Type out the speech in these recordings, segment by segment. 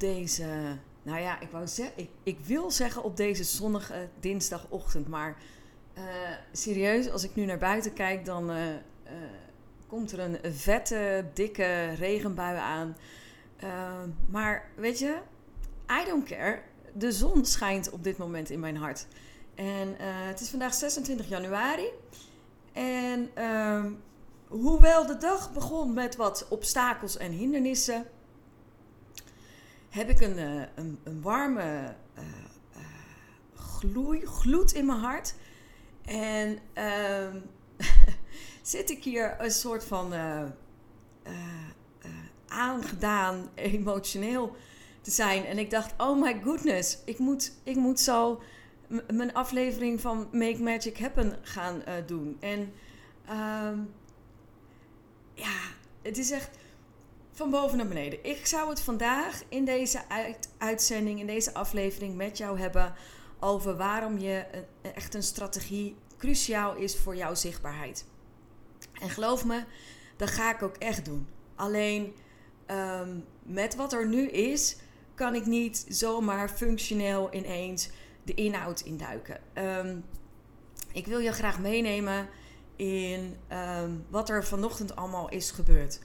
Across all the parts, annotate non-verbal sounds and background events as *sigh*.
Deze, nou ja, ik, wou zeggen, ik, ik wil zeggen op deze zonnige dinsdagochtend, maar uh, serieus, als ik nu naar buiten kijk, dan uh, uh, komt er een vette, dikke regenbui aan. maar weet je, I don't care. De zon schijnt op dit moment in mijn hart. En het is vandaag 26 januari. En uh, hoewel de dag begon met wat obstakels en hindernissen, heb ik een, uh, een, een, warme uh, gloei, gloed in mijn hart. En ehm, *laughs* zit ik hier een soort van aangedaan, emotioneel te zijn. En ik dacht, oh my goodness, ik moet, ik moet zo mijn aflevering van Make Magic Happen gaan doen. En uh, ja, het is echt van boven naar beneden. Ik zou het vandaag in deze uit uitzending, in deze aflevering met jou hebben over waarom je echt een strategie cruciaal is voor jouw zichtbaarheid. En geloof me, dat ga ik ook echt doen. Alleen um, met wat er nu is, kan ik niet zomaar functioneel ineens de inhoud induiken. Um, ik wil je graag meenemen in um, wat er vanochtend allemaal is gebeurd.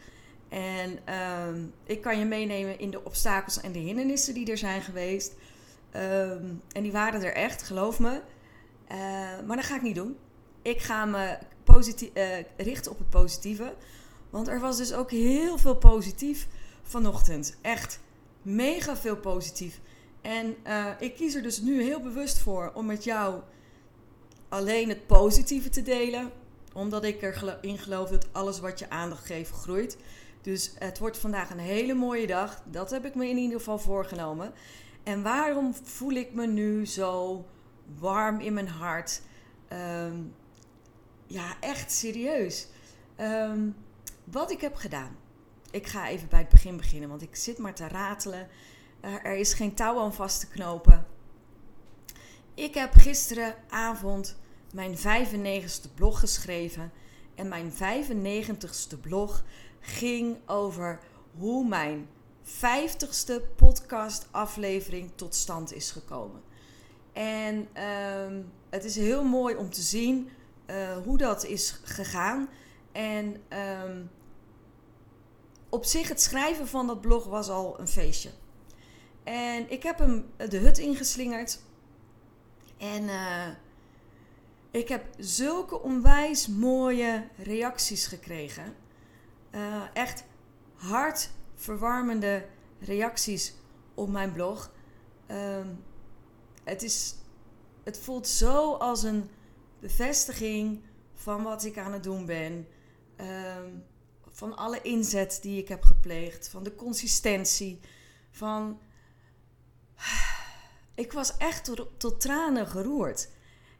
En um, ik kan je meenemen in de obstakels en de hindernissen die er zijn geweest. en die waren er echt, geloof me. Uh, maar dat ga ik niet doen. Ik ga me uh, richten op het positieve. Want er was dus ook heel veel positief vanochtend. Echt mega veel positief. En uh, ik kies er dus nu heel bewust voor om met jou alleen het positieve te delen. Omdat ik erin geloof dat alles wat je aandacht geeft groeit. Dus het wordt vandaag een hele mooie dag. Dat heb ik me in ieder geval voorgenomen. En waarom voel ik me nu zo warm in mijn hart? Um, ja, echt serieus. Um, wat ik heb gedaan. Ik ga even bij het begin beginnen, want ik zit maar te ratelen. er is geen touw aan vast te knopen. Ik heb gisteravond mijn 95ste blog geschreven. En mijn 95ste blog ging over hoe mijn 50ste podcastaflevering tot stand is gekomen. En uh, het is heel mooi om te zien uh, hoe dat is gegaan. En uh, op zich, het schrijven van dat blog was al een feestje. En ik heb hem de hut ingeslingerd. En uh, ik heb zulke onwijs mooie reacties gekregen. Uh, echt hartverwarmende reacties op mijn blog. Uh, het, is, het voelt zo als een bevestiging van wat ik aan het doen ben. Ehm, van alle inzet die ik heb gepleegd. Van de consistentie. Van ik was echt tot, tot tranen geroerd.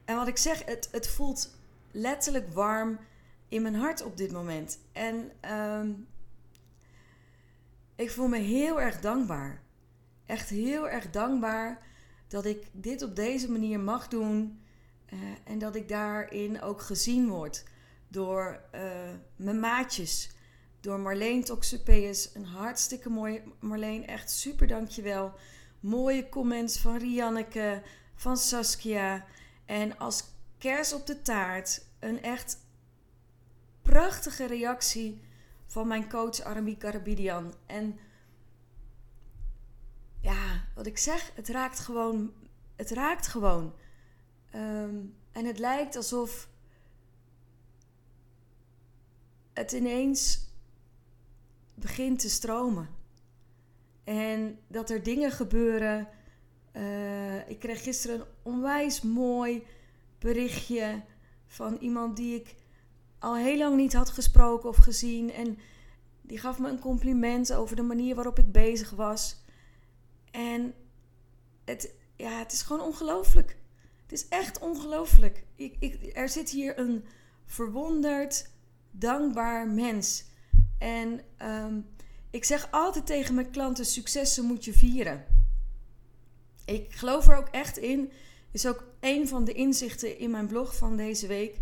En wat ik zeg, het, het voelt letterlijk warm in mijn hart op dit moment. En um, ik voel me heel erg dankbaar. Echt heel erg dankbaar dat ik dit op deze manier mag doen. Uh, en dat ik daarin ook gezien word door uh, mijn maatjes. Door Marleen Toxupeus. Een hartstikke mooi Marleen. Echt super dankjewel. Mooie comments van Rianneke, van Saskia. En als kers op de taart een echt prachtige reactie van mijn coach Arami Karabidian. En ja, wat ik zeg, het raakt gewoon. Het raakt gewoon. Um, en het lijkt alsof het ineens begint te stromen. En dat er dingen gebeuren. Uh, ik kreeg gisteren een onwijs mooi berichtje van iemand die ik al heel lang niet had gesproken of gezien. En die gaf me een compliment over de manier waarop ik bezig was. En het, ja, het is gewoon ongelooflijk. Het is echt ongelooflijk. Ik, ik, er zit hier een verwonderd, dankbaar mens. En ehm, ik zeg altijd tegen mijn klanten: successen moet je vieren. Ik geloof er ook echt in. Is ook een van de inzichten in mijn blog van deze week.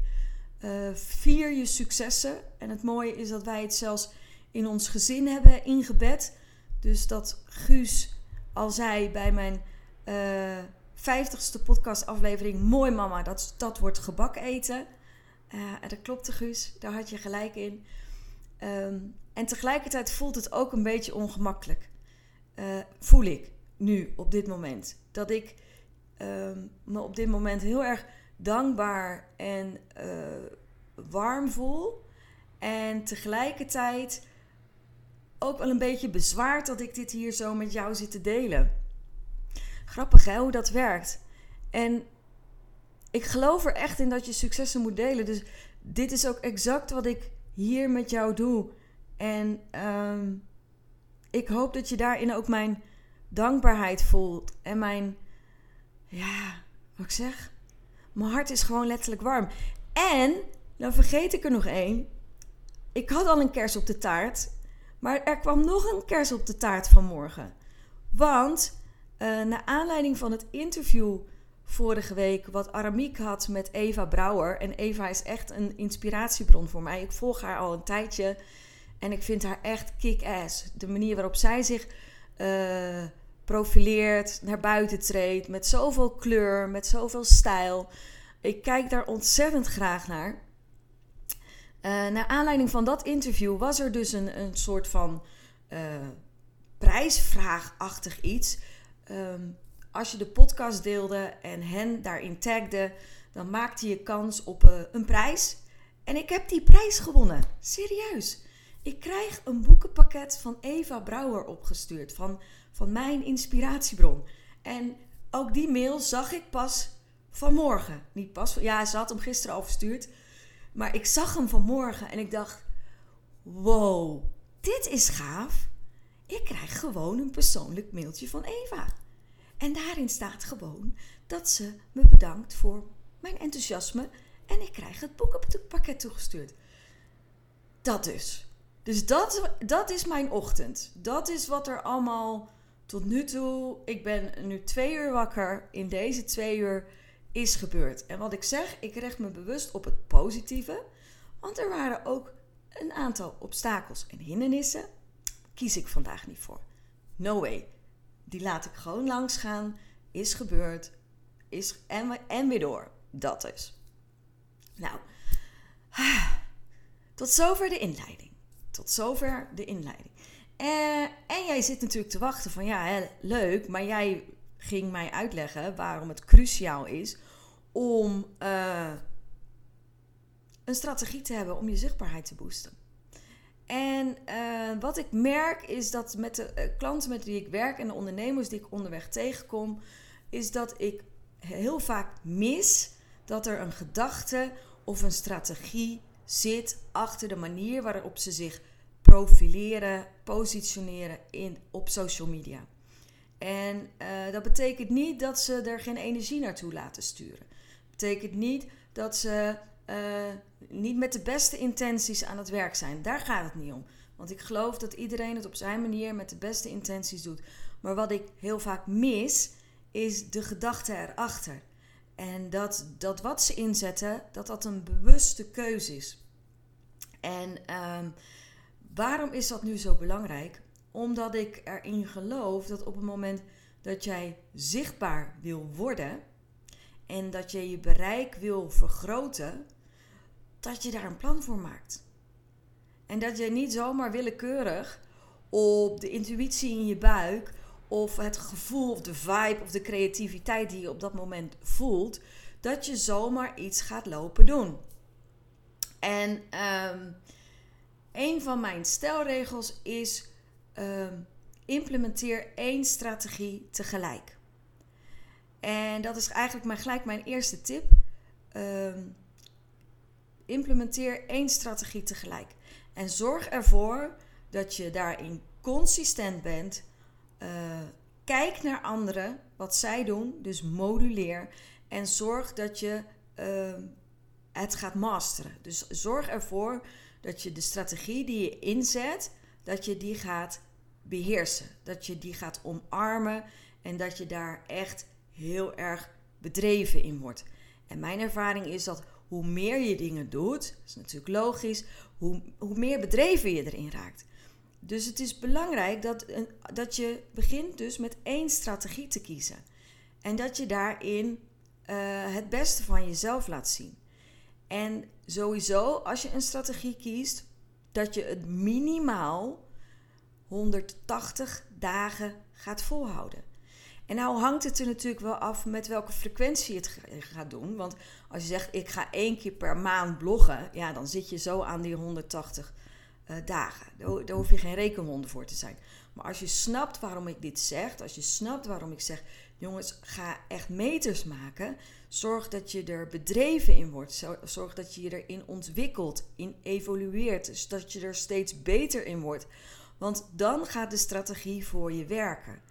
Uh, vier je successen. En het mooie is dat wij het zelfs in ons gezin hebben ingebed. Dus dat Guus al zei bij mijn vijftigste uh, podcastaflevering: Mooi mama, dat, dat wordt gebak eten. En dat klopte, Guus. Daar had je gelijk in. Um, en tegelijkertijd voelt het ook een beetje ongemakkelijk. Voel ik nu, op dit moment. Dat ik um, me op dit moment heel erg dankbaar en warm voel. En tegelijkertijd ook wel een beetje bezwaard dat ik dit hier zo met jou zit te delen. Grappig hè, hoe dat werkt. En ik geloof er echt in dat je successen moet delen. Dus dit is ook exact wat ik hier met jou doe. En um, ik hoop dat je daarin ook mijn dankbaarheid voelt. En mijn, ja, wat ik zeg, mijn hart is gewoon letterlijk warm. En, dan vergeet ik er nog één. Ik had al een kers op de taart. Maar er kwam nog een kers op de taart vanmorgen. Want uh, naar aanleiding van het interview vorige week wat Aramiek had met Eva Brouwer. En Eva is echt een inspiratiebron voor mij. Ik volg haar al een tijdje en ik vind haar echt kick-ass. De manier waarop zij zich uh, profileert, naar buiten treedt, met zoveel kleur, met zoveel stijl. Ik kijk daar ontzettend graag naar. Uh, naar aanleiding van dat interview was er dus een, een soort van uh, prijsvraagachtig iets. Um, als je de podcast deelde en hen daarin tagde, dan maakte je kans op uh, een prijs. En ik heb die prijs gewonnen. Serieus. Ik krijg een boekenpakket van Eva Brouwer opgestuurd. Van, van mijn inspiratiebron. En ook die mail zag ik pas vanmorgen. Niet pas, ja, ze had hem gisteren al verstuurd. Maar ik zag hem vanmorgen en ik dacht: wow, dit is gaaf. Ik krijg gewoon een persoonlijk mailtje van Eva. En daarin staat gewoon dat ze me bedankt voor mijn enthousiasme en ik krijg het boek op het pakket toegestuurd. Dat dus. Dus dat, dat is mijn ochtend. Dat is wat er allemaal tot nu toe. Ik ben nu twee uur wakker. In deze twee uur is gebeurd. En wat ik zeg, ik richt me bewust op het positieve. Want er waren ook een aantal obstakels en hindernissen. Kies ik vandaag niet voor. No way. Die laat ik gewoon langs gaan. Is gebeurd. Is, en, en weer door. Dat is. Nou, tot zover de inleiding. Tot zover de inleiding. En jij zit natuurlijk te wachten van ja, hè, leuk, maar jij ging mij uitleggen waarom het cruciaal is om uh, een strategie te hebben om je zichtbaarheid te boosten. En uh, wat ik merk is dat met de uh, klanten met wie ik werk en de ondernemers die ik onderweg tegenkom, is dat ik heel vaak mis dat er een gedachte of een strategie zit achter de manier waarop ze zich profileren, positioneren in, op social media. En uh, dat betekent niet dat ze er geen energie naartoe laten sturen. Dat betekent niet dat ze uh, niet met de beste intenties aan het werk zijn. Daar gaat het niet om. Want ik geloof dat iedereen het op zijn manier met de beste intenties doet. Maar wat ik heel vaak mis, is de gedachte erachter. En dat, dat wat ze inzetten, dat dat een bewuste keuze is. En uh, waarom is dat nu zo belangrijk? Omdat ik erin geloof dat op het moment dat jij zichtbaar wil worden en dat je je bereik wil vergroten, dat je daar een plan voor maakt. En dat je niet zomaar willekeurig op de intuïtie in je buik of het gevoel of de vibe of de creativiteit die je op dat moment voelt, dat je zomaar iets gaat lopen doen. En um, een van mijn stelregels is um, implementeer één strategie tegelijk. En dat is eigenlijk mijn, gelijk mijn eerste tip. Um, implementeer één strategie tegelijk. En zorg ervoor dat je daarin consistent bent. Uh, kijk naar anderen, wat zij doen, dus moduleer. En zorg dat je uh, het gaat masteren. Dus zorg ervoor dat je de strategie die je inzet, dat je die gaat beheersen. Dat je die gaat omarmen en dat je daar echt heel erg bedreven in wordt. En mijn ervaring is dat hoe meer je dingen doet, dat is natuurlijk logisch, hoe, hoe meer bedreven je erin raakt. Dus het is belangrijk dat, dat je begint dus met één strategie te kiezen. En dat je daarin uh, het beste van jezelf laat zien. En sowieso, als je een strategie kiest, dat je het minimaal 180 dagen gaat volhouden. En nou hangt het er natuurlijk wel af met welke frequentie je het gaat doen. Want als je zegt, ik ga één keer per maand bloggen, ja, dan zit je zo aan die 180 uh, eh, dagen. Daar, daar hoef je geen rekenwonder voor te zijn. Maar als je snapt waarom ik dit zeg, als je snapt waarom ik zeg, jongens, ga echt meters maken. Zorg dat je er bedreven in wordt. Zorg dat je je erin ontwikkelt, in evolueert. Dus dat je er steeds beter in wordt. Want dan gaat de strategie voor je werken.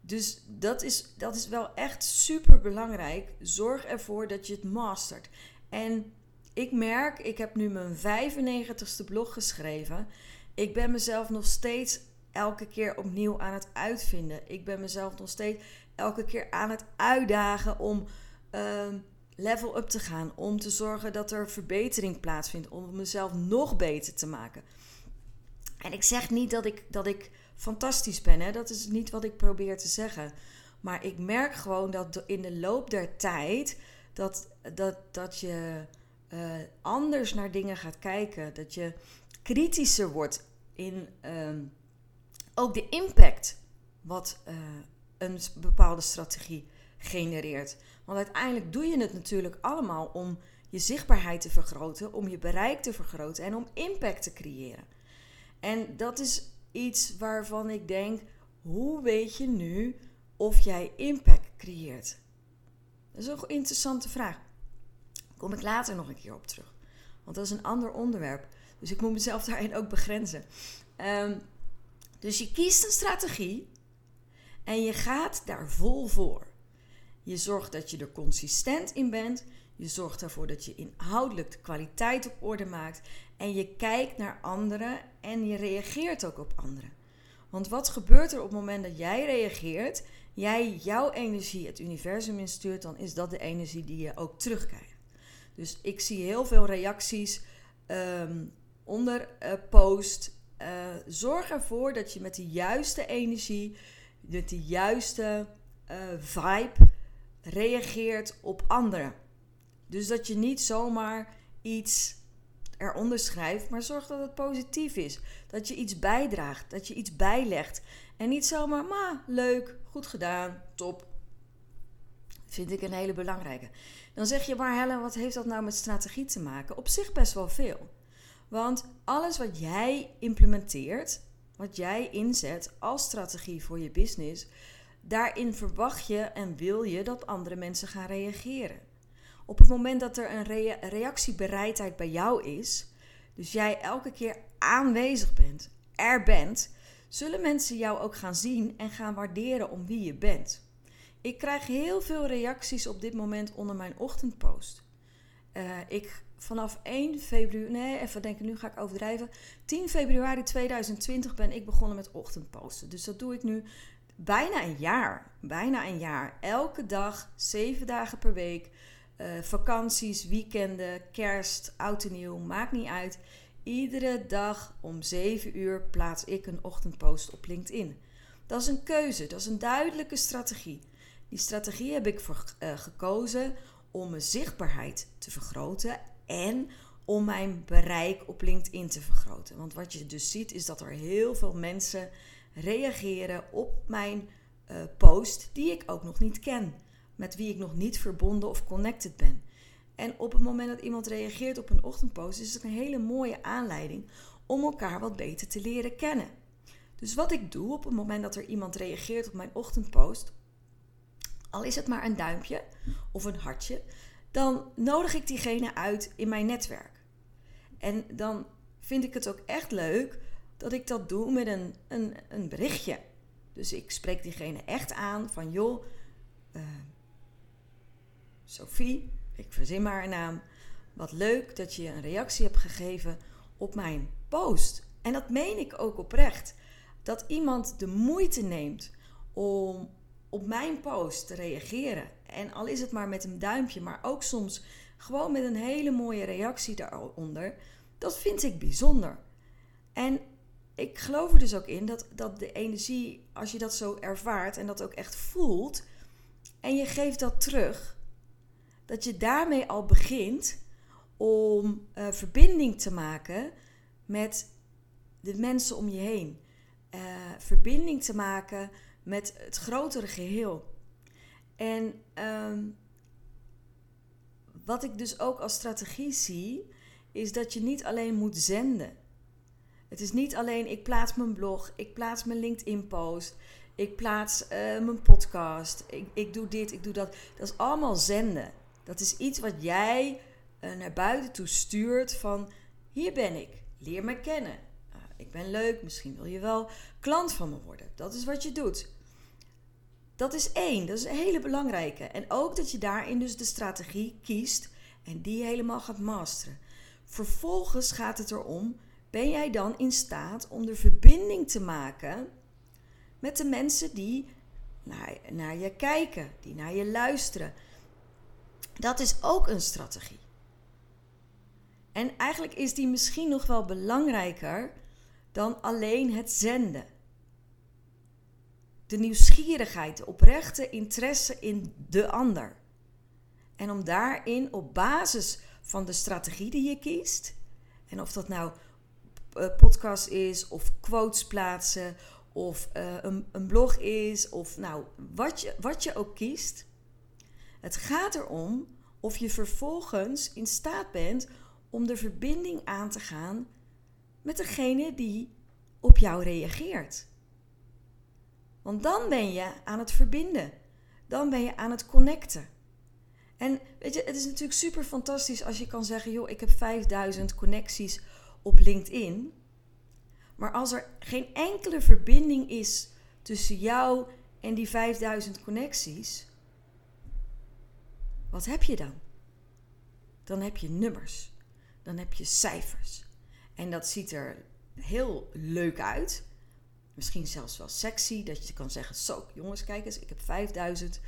Dus dat is, dat is wel echt super belangrijk. Zorg ervoor dat je het mastert. En ik merk, ik heb nu mijn 95ste blog geschreven. Ik ben mezelf nog steeds elke keer opnieuw aan het uitvinden. Ik ben mezelf nog steeds elke keer aan het uitdagen om uh, level up te gaan. Om te zorgen dat er verbetering plaatsvindt. Om mezelf nog beter te maken. En ik zeg niet dat ik, dat ik fantastisch ben. Hè? Dat is niet wat ik probeer te zeggen. Maar ik merk gewoon dat in de loop der tijd dat, dat, dat je uh, anders naar dingen gaat kijken. Dat je kritischer wordt in uh, ook de impact wat uh, een bepaalde strategie genereert. Want uiteindelijk doe je het natuurlijk allemaal om je zichtbaarheid te vergroten, om je bereik te vergroten en om impact te creëren. En dat is iets waarvan ik denk: hoe weet je nu of jij impact creëert? Dat is een interessante vraag. Kom ik later nog een keer op terug. Want dat is een ander onderwerp. Dus ik moet mezelf *laughs* daarin ook begrenzen. Um, dus je kiest een strategie en je gaat daar vol voor. Je zorgt dat je er consistent in bent. Je zorgt ervoor dat je inhoudelijk de kwaliteit op orde maakt. En je kijkt naar anderen en je reageert ook op anderen. Want wat gebeurt er op het moment dat jij reageert, jij jouw energie het universum instuurt, dan is dat de energie die je ook terugkrijgt. Dus ik zie heel veel reacties um, onder uh, post. Uh, zorg ervoor dat je met de juiste energie, met de juiste uh, vibe reageert op anderen. Dus dat je niet zomaar iets eronder schrijft, maar zorg dat het positief is. Dat je iets bijdraagt, dat je iets bijlegt. En niet zomaar, maar leuk, goed gedaan, top. Vind ik een hele belangrijke. Dan zeg je, maar Helen, wat heeft dat nou met strategie te maken? Op zich best wel veel. Want alles wat jij implementeert, wat jij inzet als strategie voor je business, daarin verwacht je en wil je dat andere mensen gaan reageren. Op het moment dat er een reactiebereidheid bij jou is, dus jij elke keer aanwezig bent, er bent, zullen mensen jou ook gaan zien en gaan waarderen om wie je bent. Ik krijg heel veel reacties op dit moment onder mijn ochtendpost. Uh, ik vanaf 1 februari, nee, even denken, nu ga ik overdrijven. 10 februari 2020 ben ik begonnen met ochtendposten. Dus dat doe ik nu bijna een jaar. Bijna een jaar. Elke dag, zeven dagen per week. Uh, vakanties, weekenden, kerst, oud en nieuw, maakt niet uit. Iedere dag om 7 uur plaats ik een ochtendpost op LinkedIn. Dat is een keuze, dat is een duidelijke strategie. Die strategie heb ik voor, uh, gekozen om mijn zichtbaarheid te vergroten en om mijn bereik op LinkedIn te vergroten. Want wat je dus ziet is dat er heel veel mensen reageren op mijn uh, post die ik ook nog niet ken, met wie ik nog niet verbonden of connected ben. En op het moment dat iemand reageert op een ochtendpost, is het een hele mooie aanleiding om elkaar wat beter te leren kennen. Dus wat ik doe op het moment dat er iemand reageert op mijn ochtendpost, al is het maar een duimpje of een hartje, dan nodig ik diegene uit in mijn netwerk. En dan vind ik het ook echt leuk dat ik dat doe met een, een, een berichtje. Dus ik spreek diegene echt aan van joh, uh, Sophie, ik verzin maar een naam. Wat leuk dat je een reactie hebt gegeven op mijn post. En dat meen ik ook oprecht. Dat iemand de moeite neemt om op mijn post te reageren. En al is het maar met een duimpje, maar ook soms gewoon met een hele mooie reactie daaronder. Dat vind ik bijzonder. En ik geloof er dus ook in dat, dat de energie, als je dat zo ervaart en dat ook echt voelt, en je geeft dat terug, dat je daarmee al begint om uh, verbinding te maken met de mensen om je heen. Uh, verbinding te maken met het grotere geheel. En um, wat ik dus ook als strategie zie, is dat je niet alleen moet zenden. Het is niet alleen ik plaats mijn blog, ik plaats mijn LinkedIn-post, ik plaats uh, mijn podcast, ik, ik doe dit, ik doe dat. Dat is allemaal zenden. Dat is iets wat jij uh, naar buiten toe stuurt van hier ben ik, leer me kennen. Uh, ik ben leuk, misschien wil je wel klant van me worden. Dat is wat je doet. Dat is één, dat is een hele belangrijke. En ook dat je daarin dus de strategie kiest en die helemaal gaat masteren. Vervolgens gaat het erom, ben jij dan in staat om de verbinding te maken met de mensen die naar, naar je kijken, die naar je luisteren. Dat is ook een strategie. En eigenlijk is die misschien nog wel belangrijker dan alleen het zenden de nieuwsgierigheid, de oprechte interesse in de ander. En om daarin op basis van de strategie die je kiest, en of dat nou uh, podcast is, of quotes plaatsen, of uh, een, een, blog is, of nou wat je, wat je ook kiest. Het gaat erom of je vervolgens in staat bent om de verbinding aan te gaan met degene die op jou reageert. Want dan ben je aan het verbinden. Dan ben je aan het connecten. En weet je, het is natuurlijk super fantastisch als je kan zeggen: joh, ik heb 5000 connecties op LinkedIn. Maar als er geen enkele verbinding is tussen jou en die 5000 connecties, wat heb je dan? Dan heb je nummers. Dan heb je cijfers. En dat ziet er heel leuk uit. Misschien zelfs wel sexy, dat je kan zeggen: Zo, jongens, kijk eens, ik heb 5000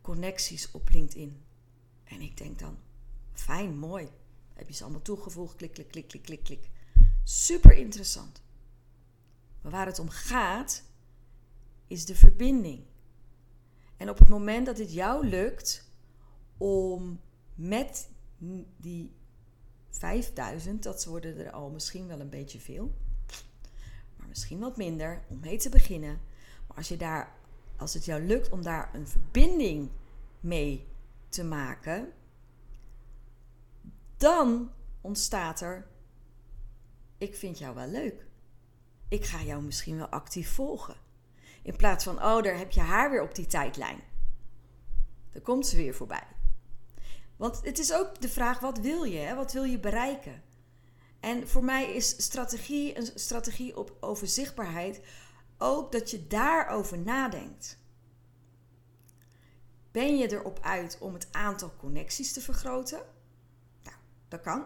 connecties op LinkedIn. En ik denk dan: Fijn, mooi. Heb je ze allemaal toegevoegd? Klik, klik, klik, klik, klik, klik. Super interessant. Maar waar het om gaat, is de verbinding. En op het moment dat het jou lukt om met die 5000, dat worden er al misschien wel een beetje veel misschien wat minder, om mee te beginnen. Maar als, je daar, als het jou lukt om daar een verbinding mee te maken, dan ontstaat er: ik vind jou wel leuk. Ik ga jou misschien wel actief volgen. In plaats van, oh, daar heb je haar weer op die tijdlijn. Dan komt ze weer voorbij. Want het is ook de vraag: wat wil je? Hè? Wat wil je bereiken? En voor mij is strategie een strategie op over zichtbaarheid ook dat je daarover nadenkt. Ben je erop uit om het aantal connecties te vergroten? Nou, dat kan.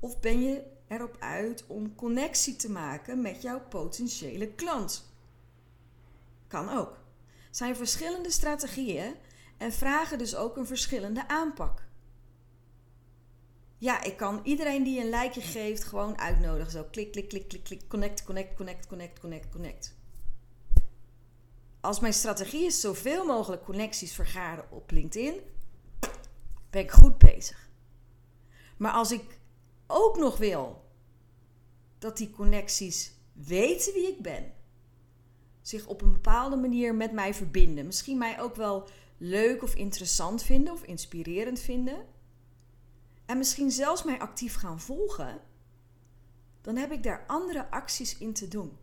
Of ben je erop uit om connectie te maken met jouw potentiële klant? Kan ook. Zijn verschillende strategieën en vragen dus ook een verschillende aanpak ja, ik kan iedereen die een lijkje geeft gewoon uitnodigen. Zo klik, klik, klik, klik, klik. Connect, connect, connect, connect, connect, connect. Als mijn strategie is zoveel mogelijk connecties vergaren op LinkedIn, ben ik goed bezig. Maar als ik ook nog wil dat die connecties weten wie ik ben, zich op een bepaalde manier met mij verbinden, misschien mij ook wel leuk of interessant vinden of inspirerend vinden en misschien zelfs mij actief gaan volgen, dan heb ik daar andere acties in te doen.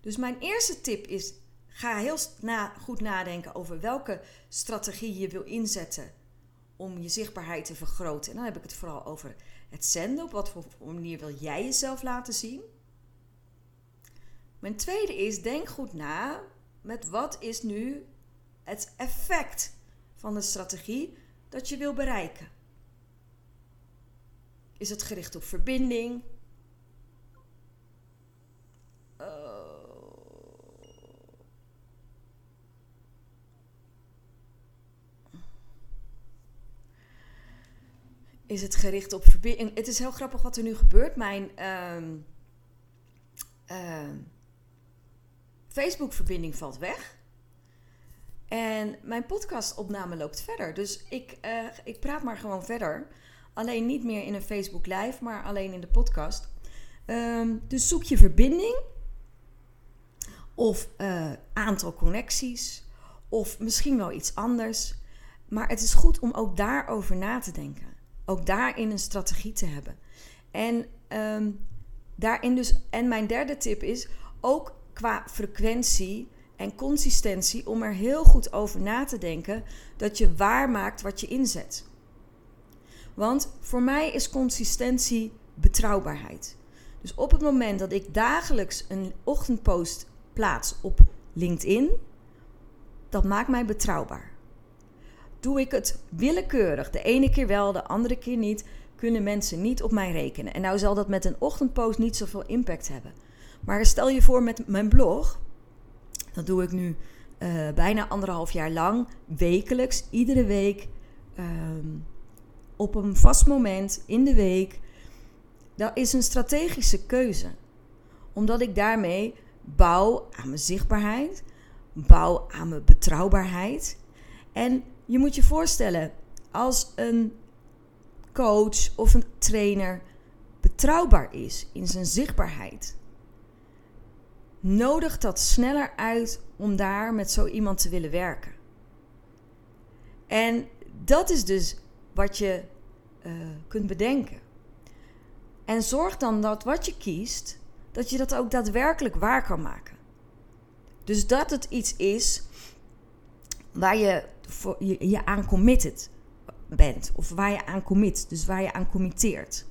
Dus mijn eerste tip is: ga heel na, goed nadenken over welke strategie je wil inzetten om je zichtbaarheid te vergroten. En dan heb ik het vooral over het zenden. Op wat voor manier wil jij jezelf laten zien? Mijn tweede is, denk goed na met wat is nu het effect van de strategie dat je wil bereiken. Is het gericht op verbinding? is het gericht op verbinding. Het is heel grappig wat er nu gebeurt. Mijn uh, Facebook-verbinding valt weg. En mijn podcastopname loopt verder. Dus ik, uh, ik praat maar gewoon verder. Alleen niet meer in een Facebook Live, maar alleen in de podcast. Um, dus zoek je verbinding. Of uh, aantal connecties. Of misschien wel iets anders. Maar het is goed om ook daarover na te denken ook daarin een strategie te hebben. En um, daarin dus, en mijn derde tip is ook qua frequentie en consistentie om er heel goed over na te denken dat je waarmaakt wat je inzet. Want voor mij is consistentie betrouwbaarheid. Dus op het moment dat ik dagelijks een ochtendpost plaats op LinkedIn, dat maakt mij betrouwbaar. Doe ik het willekeurig, de ene keer wel, de andere keer niet, kunnen mensen niet op mij rekenen. En nou zal dat met een ochtendpost niet zoveel impact hebben. Maar stel je voor met mijn blog, dat doe ik nu uh, bijna anderhalf jaar lang, wekelijks, iedere week, ehm, op een vast moment in de week. Dat is een strategische keuze. Omdat ik daarmee bouw aan mijn zichtbaarheid, bouw aan mijn betrouwbaarheid. En je moet je voorstellen, als een coach of een trainer betrouwbaar is in zijn zichtbaarheid, nodigt dat sneller uit om daar met zo iemand te willen werken. En dat is dus wat je uh, kunt bedenken. En zorg dan dat wat je kiest, dat je dat ook daadwerkelijk waar kan maken. Dus dat het iets is waar je voor, je, je aan committed bent. Of waar je aan commit. Dus waar je aan committeert.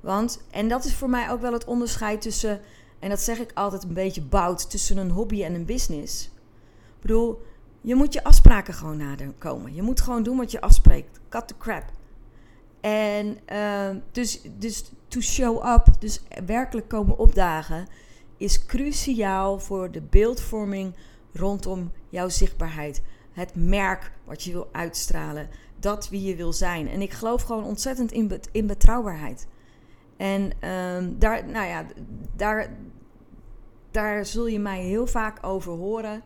Want, en dat is voor mij ook wel het onderscheid tussen, en dat zeg ik altijd een beetje bout, tussen een hobby en een business. Ik bedoel, je moet je afspraken gewoon nakomen. Je moet gewoon doen wat je afspreekt. Cut the crap. En uh, dus, dus to show up, dus werkelijk komen opdagen, is cruciaal voor de beeldvorming rondom jouw zichtbaarheid het merk wat je wil uitstralen, dat wie je wil zijn. En ik geloof gewoon ontzettend in, in betrouwbaarheid. En um, daar, nou ja, daar, daar zul je mij heel vaak over horen,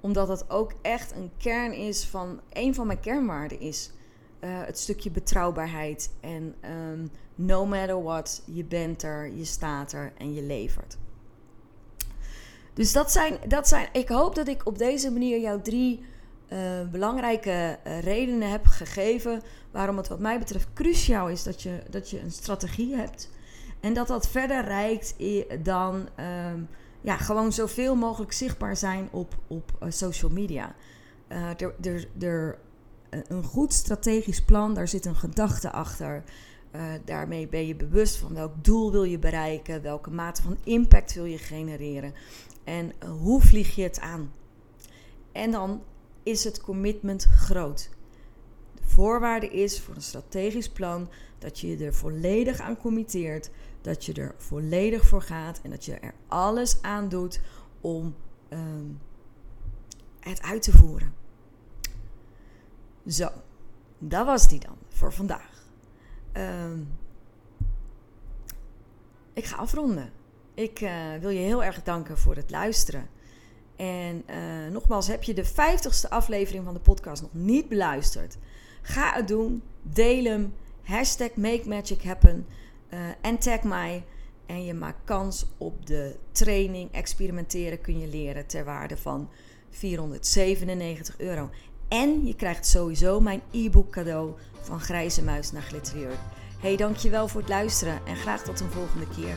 omdat het ook echt een kern is van, een van mijn kernwaarden is. Uh, het stukje betrouwbaarheid. En um, no matter what, je bent er, je staat er en je levert. Dus dat zijn, dat zijn. Ik hoop dat ik op deze manier jouw drie belangrijke uh, redenen heb gegeven waarom het wat mij betreft cruciaal is dat je, dat je een strategie hebt. En dat dat verder reikt dan um, ja, gewoon zoveel mogelijk zichtbaar zijn op, op uh, social media. er, er, er, een goed strategisch plan, daar zit een gedachte achter. daarmee ben je bewust van welk doel wil je bereiken, welke mate van impact wil je genereren en hoe vlieg je het aan. En dan is het commitment groot. De voorwaarde is voor een strategisch plan dat je je er volledig aan committeert, dat je er volledig voor gaat en dat je er alles aan doet om ehm, het uit te voeren. Zo, dat was die dan voor vandaag. Ehm, ik ga afronden. Ik uh, wil je heel erg danken voor het luisteren. En uh, nogmaals, heb je de 50ste aflevering van de podcast nog niet beluisterd? Ga het doen. Deel hem. Hashtag Make Magic Happen. En tag mij. En je maakt kans op de training Experimenteren kun je leren ter waarde van 497 euro. En je krijgt sowieso mijn e-book cadeau van Grijze Muis naar Glitterjurk. Hey, dankjewel voor het luisteren en graag tot een volgende keer.